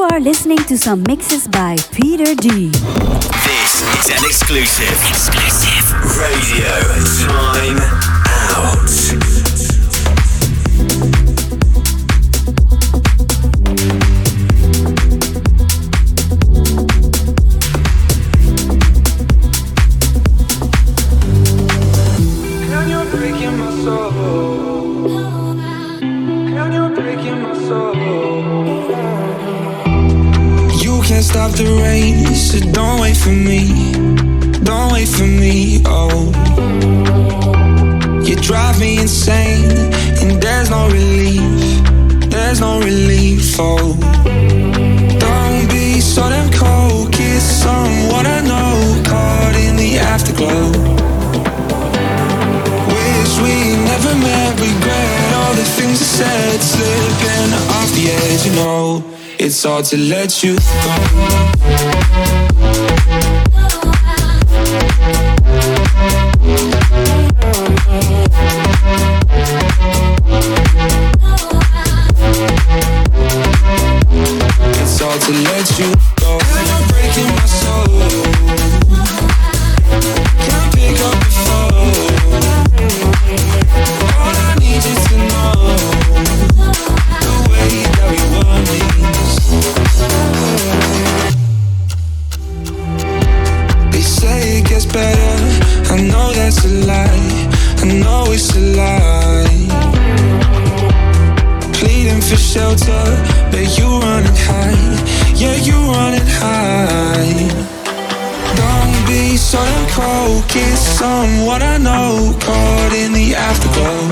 You are listening to some mixes by Peter D. This is an exclusive. Exclusive. Radio Time Out. For me. Don't wait for me, oh. You drive me insane, and there's no relief. There's no relief, oh. Don't be so damn cold, kiss someone I know, caught in the afterglow. Wish we never met, regret all the things I said, slipping off the edge, you know. It's hard to let you go. To let you cold. Kiss someone I know, caught in the afterglow.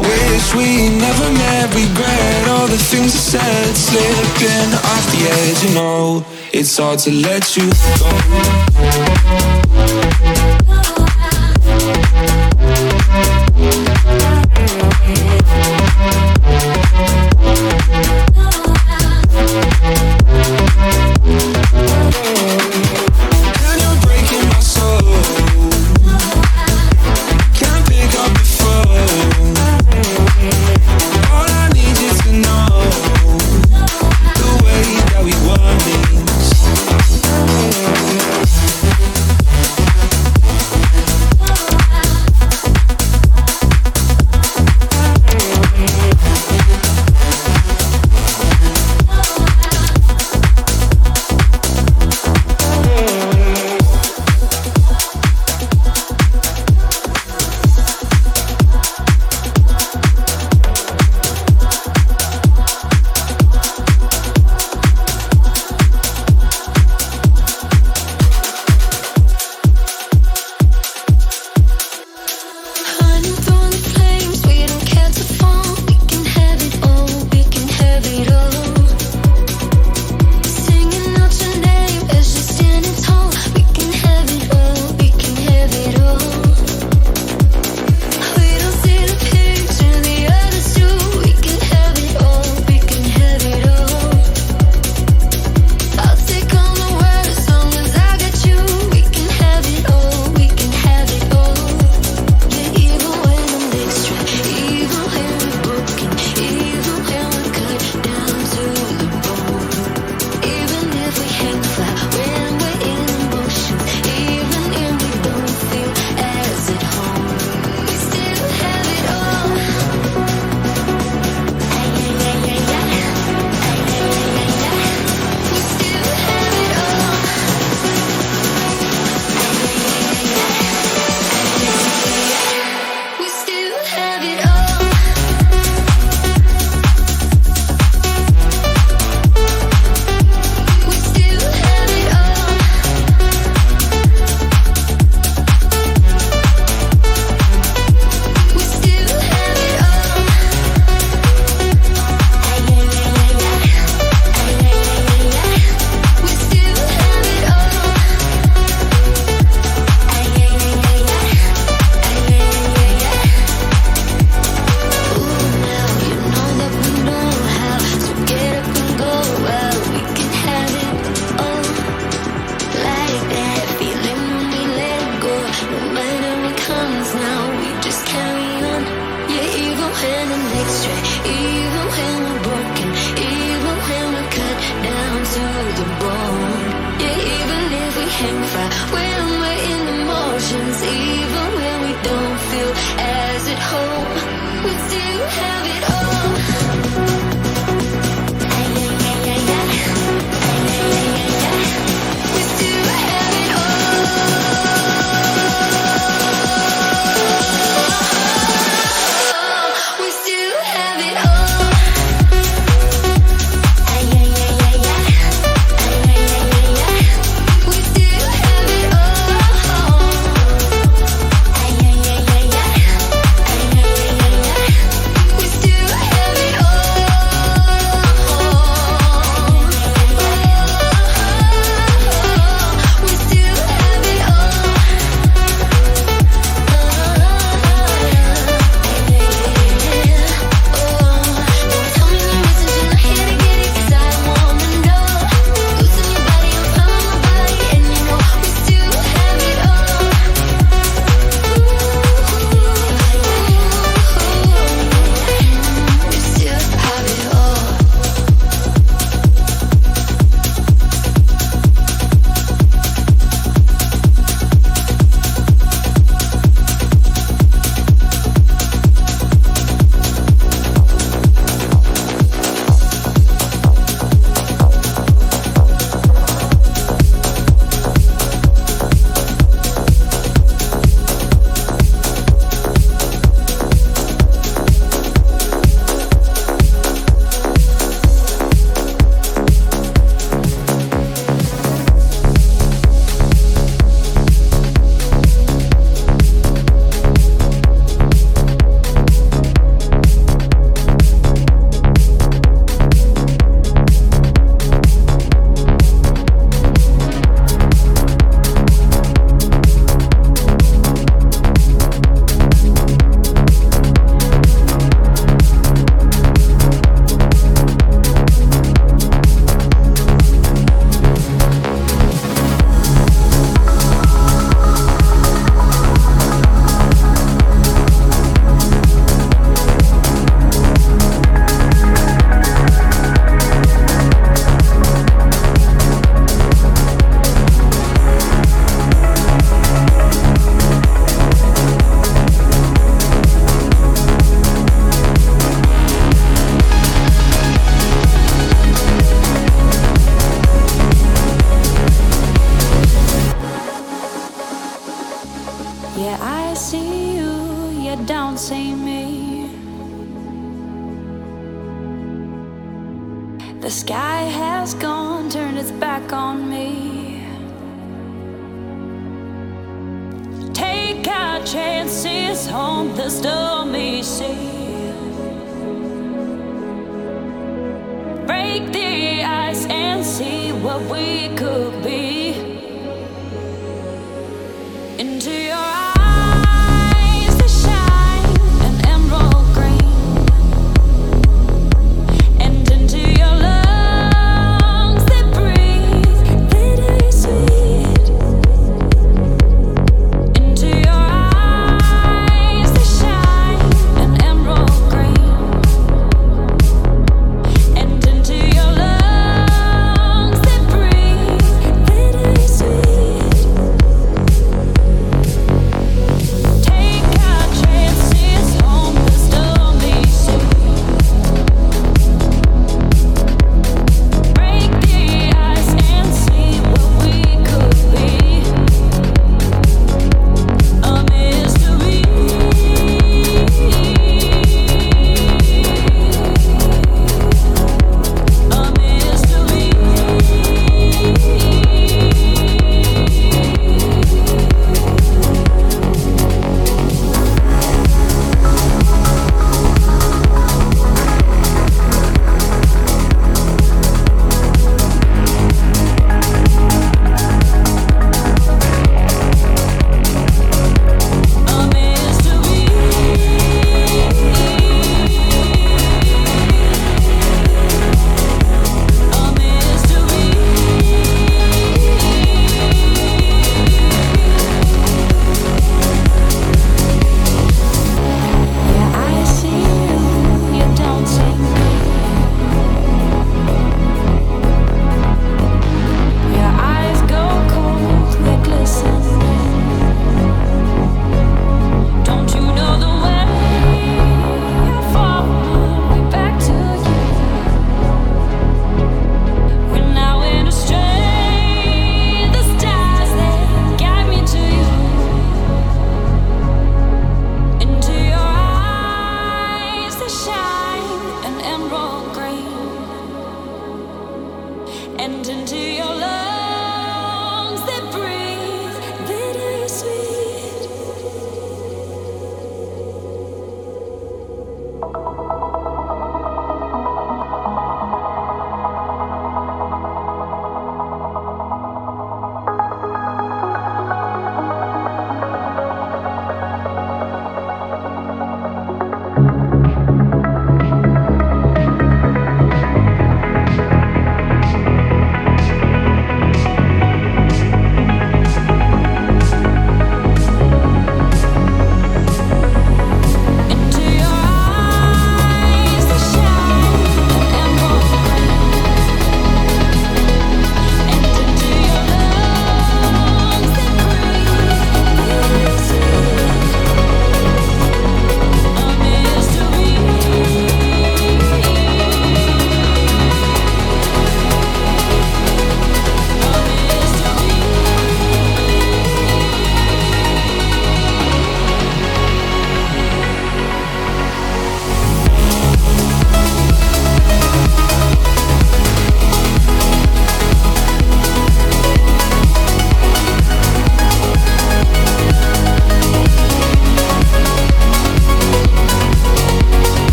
Wish we never met. Regret all the things I said, slipping off the edge. You know, it's hard to let you go.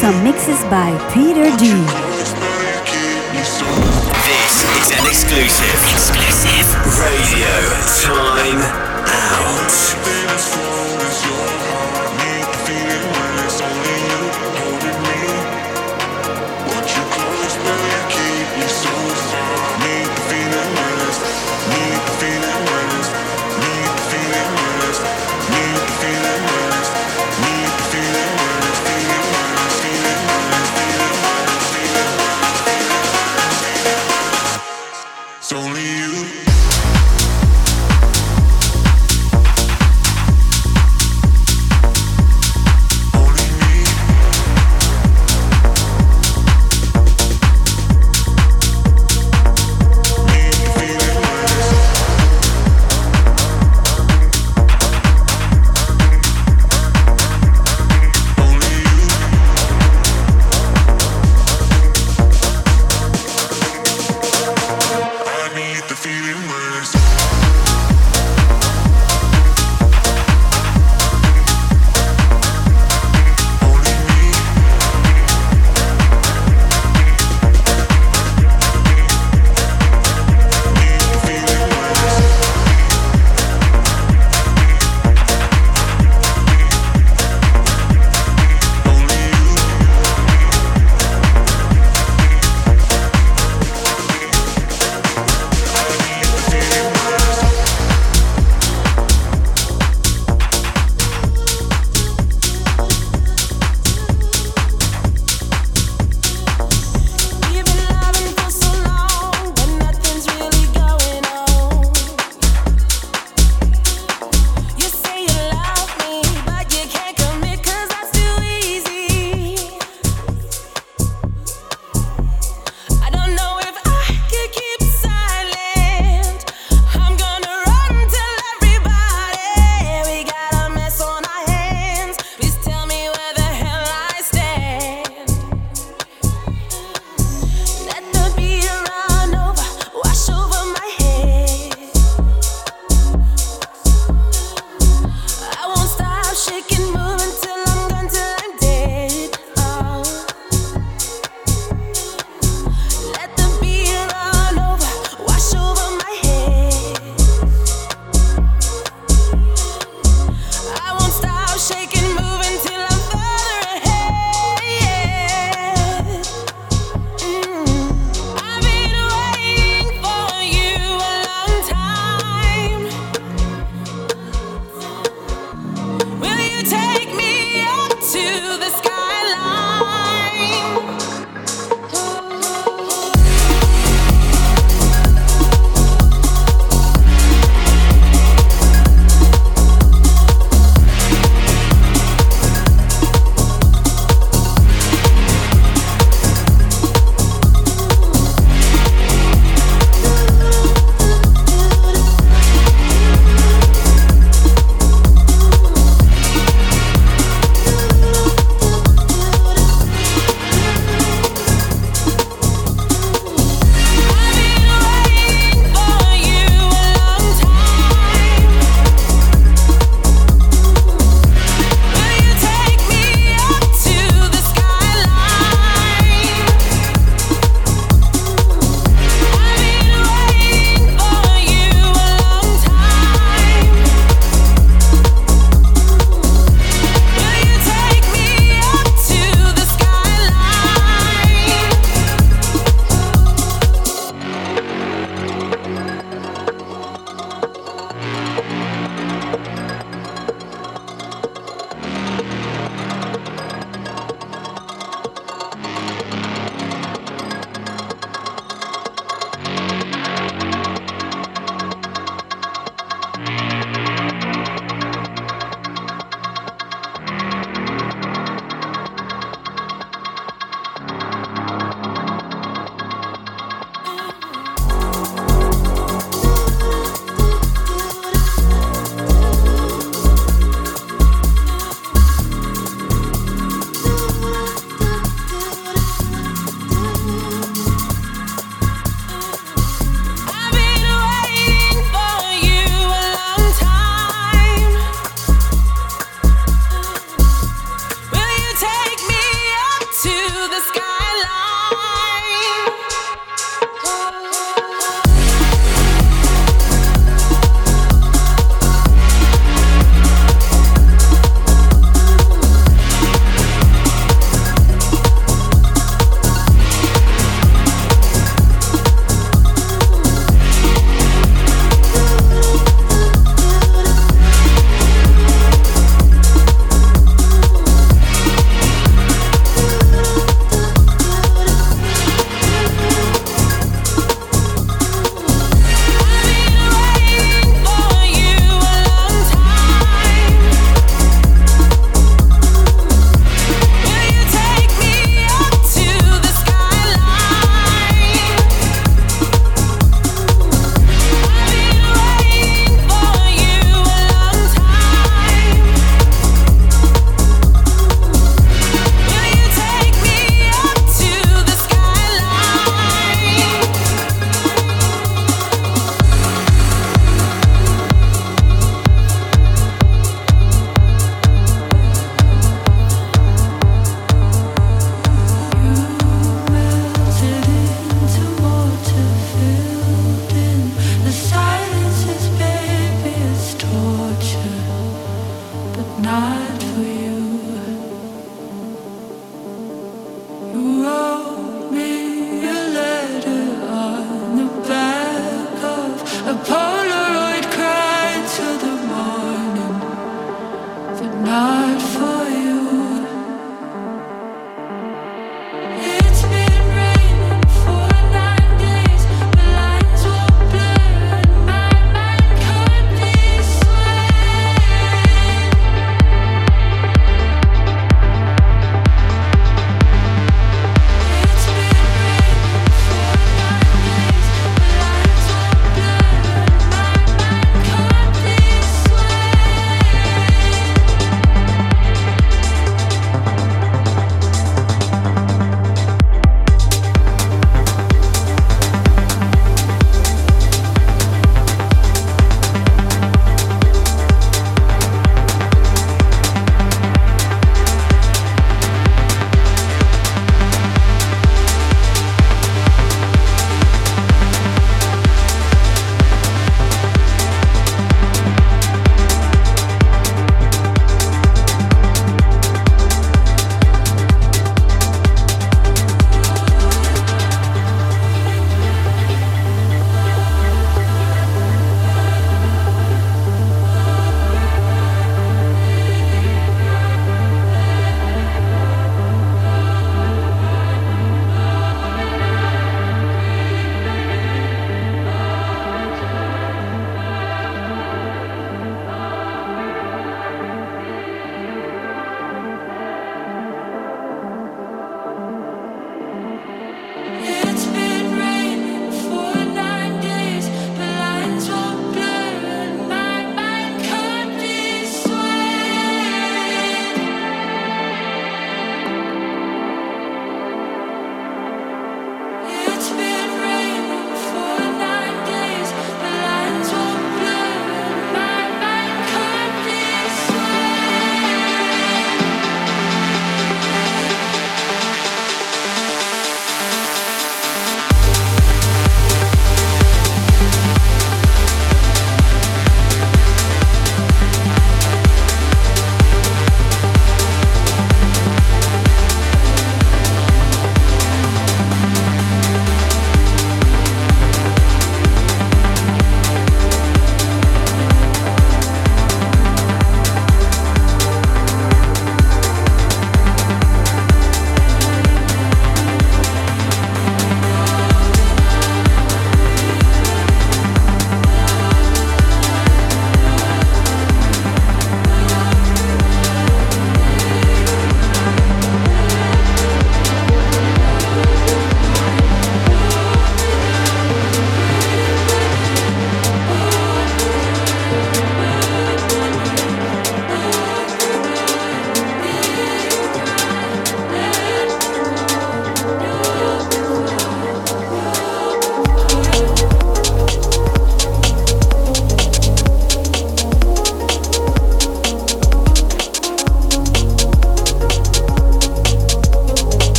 Some mixes by Peter D. This is an exclusive. Exclusive. Radio Time Out.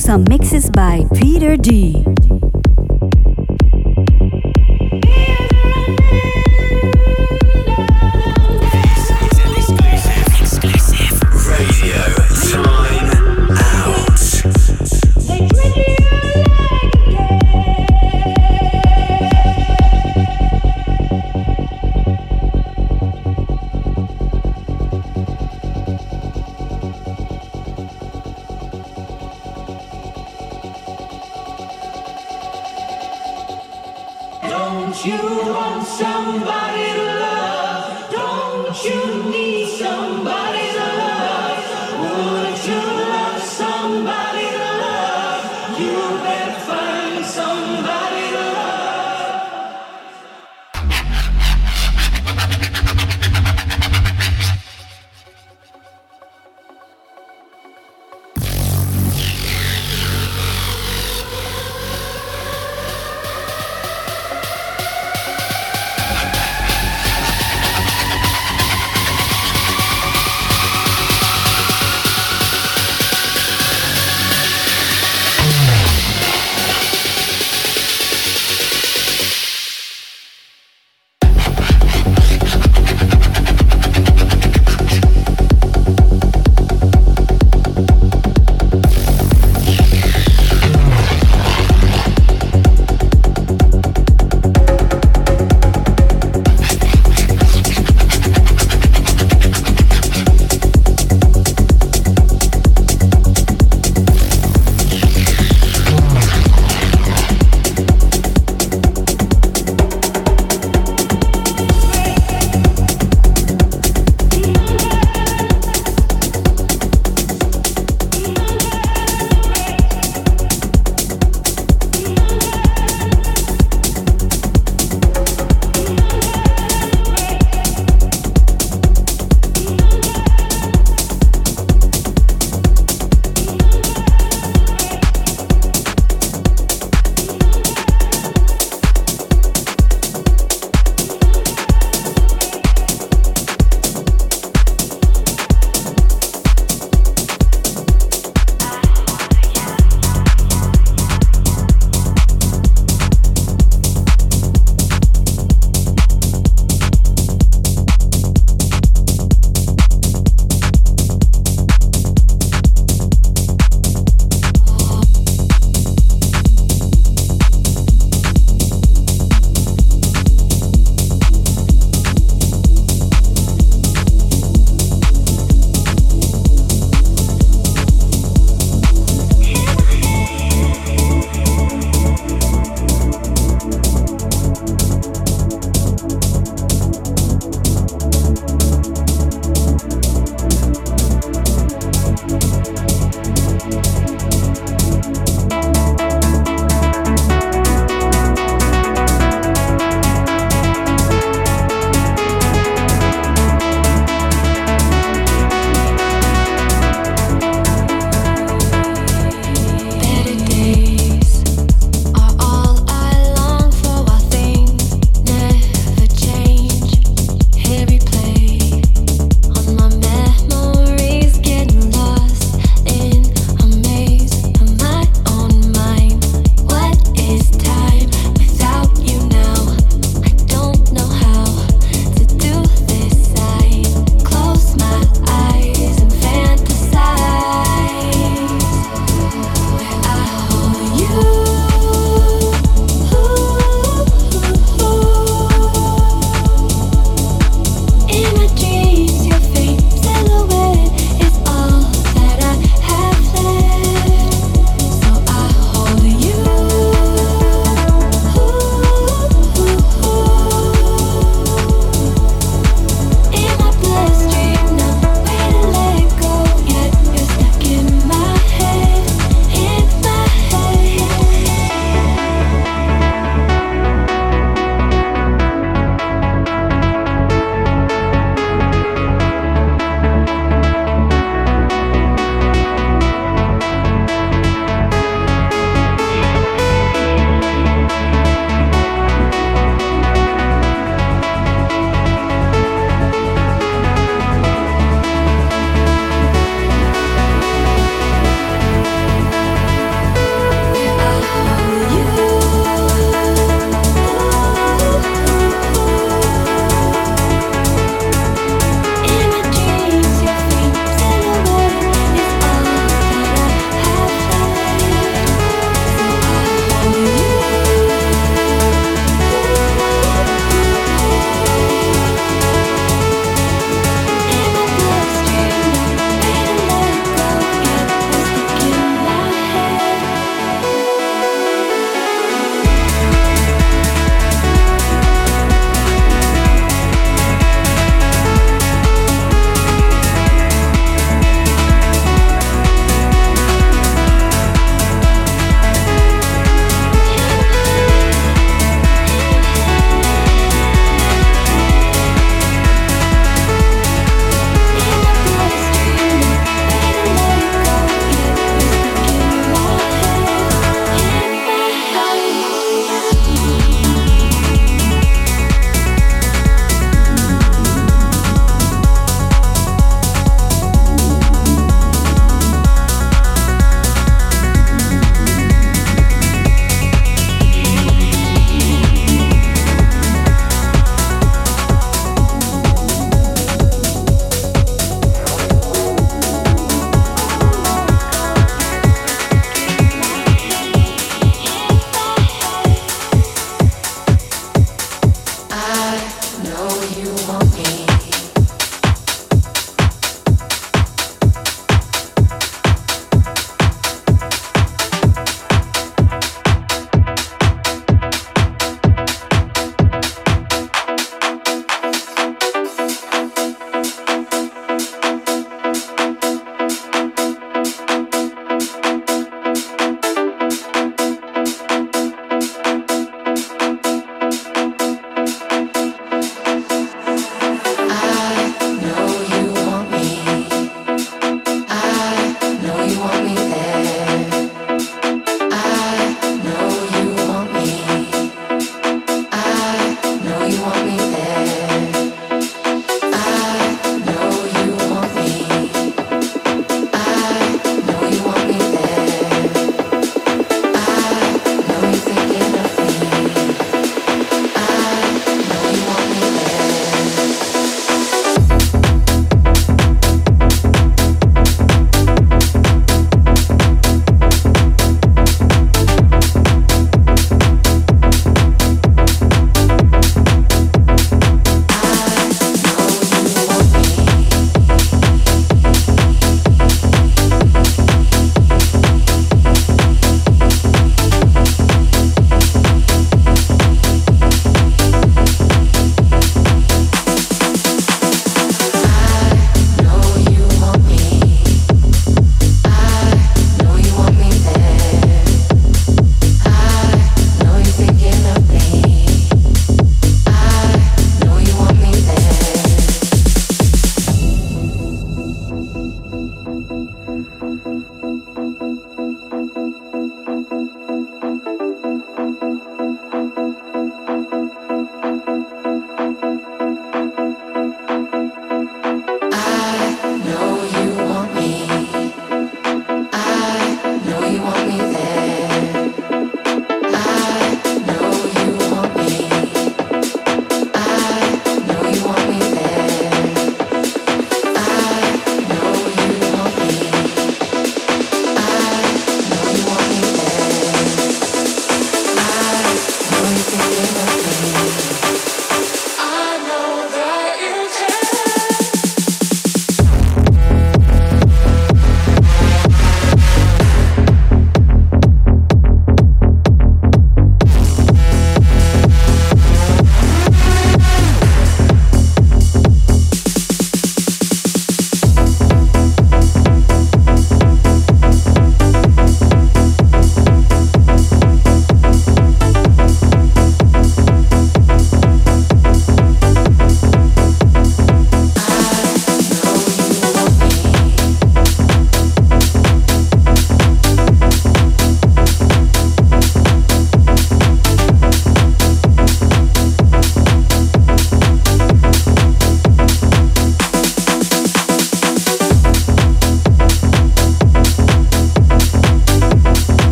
Some mixes by Peter D.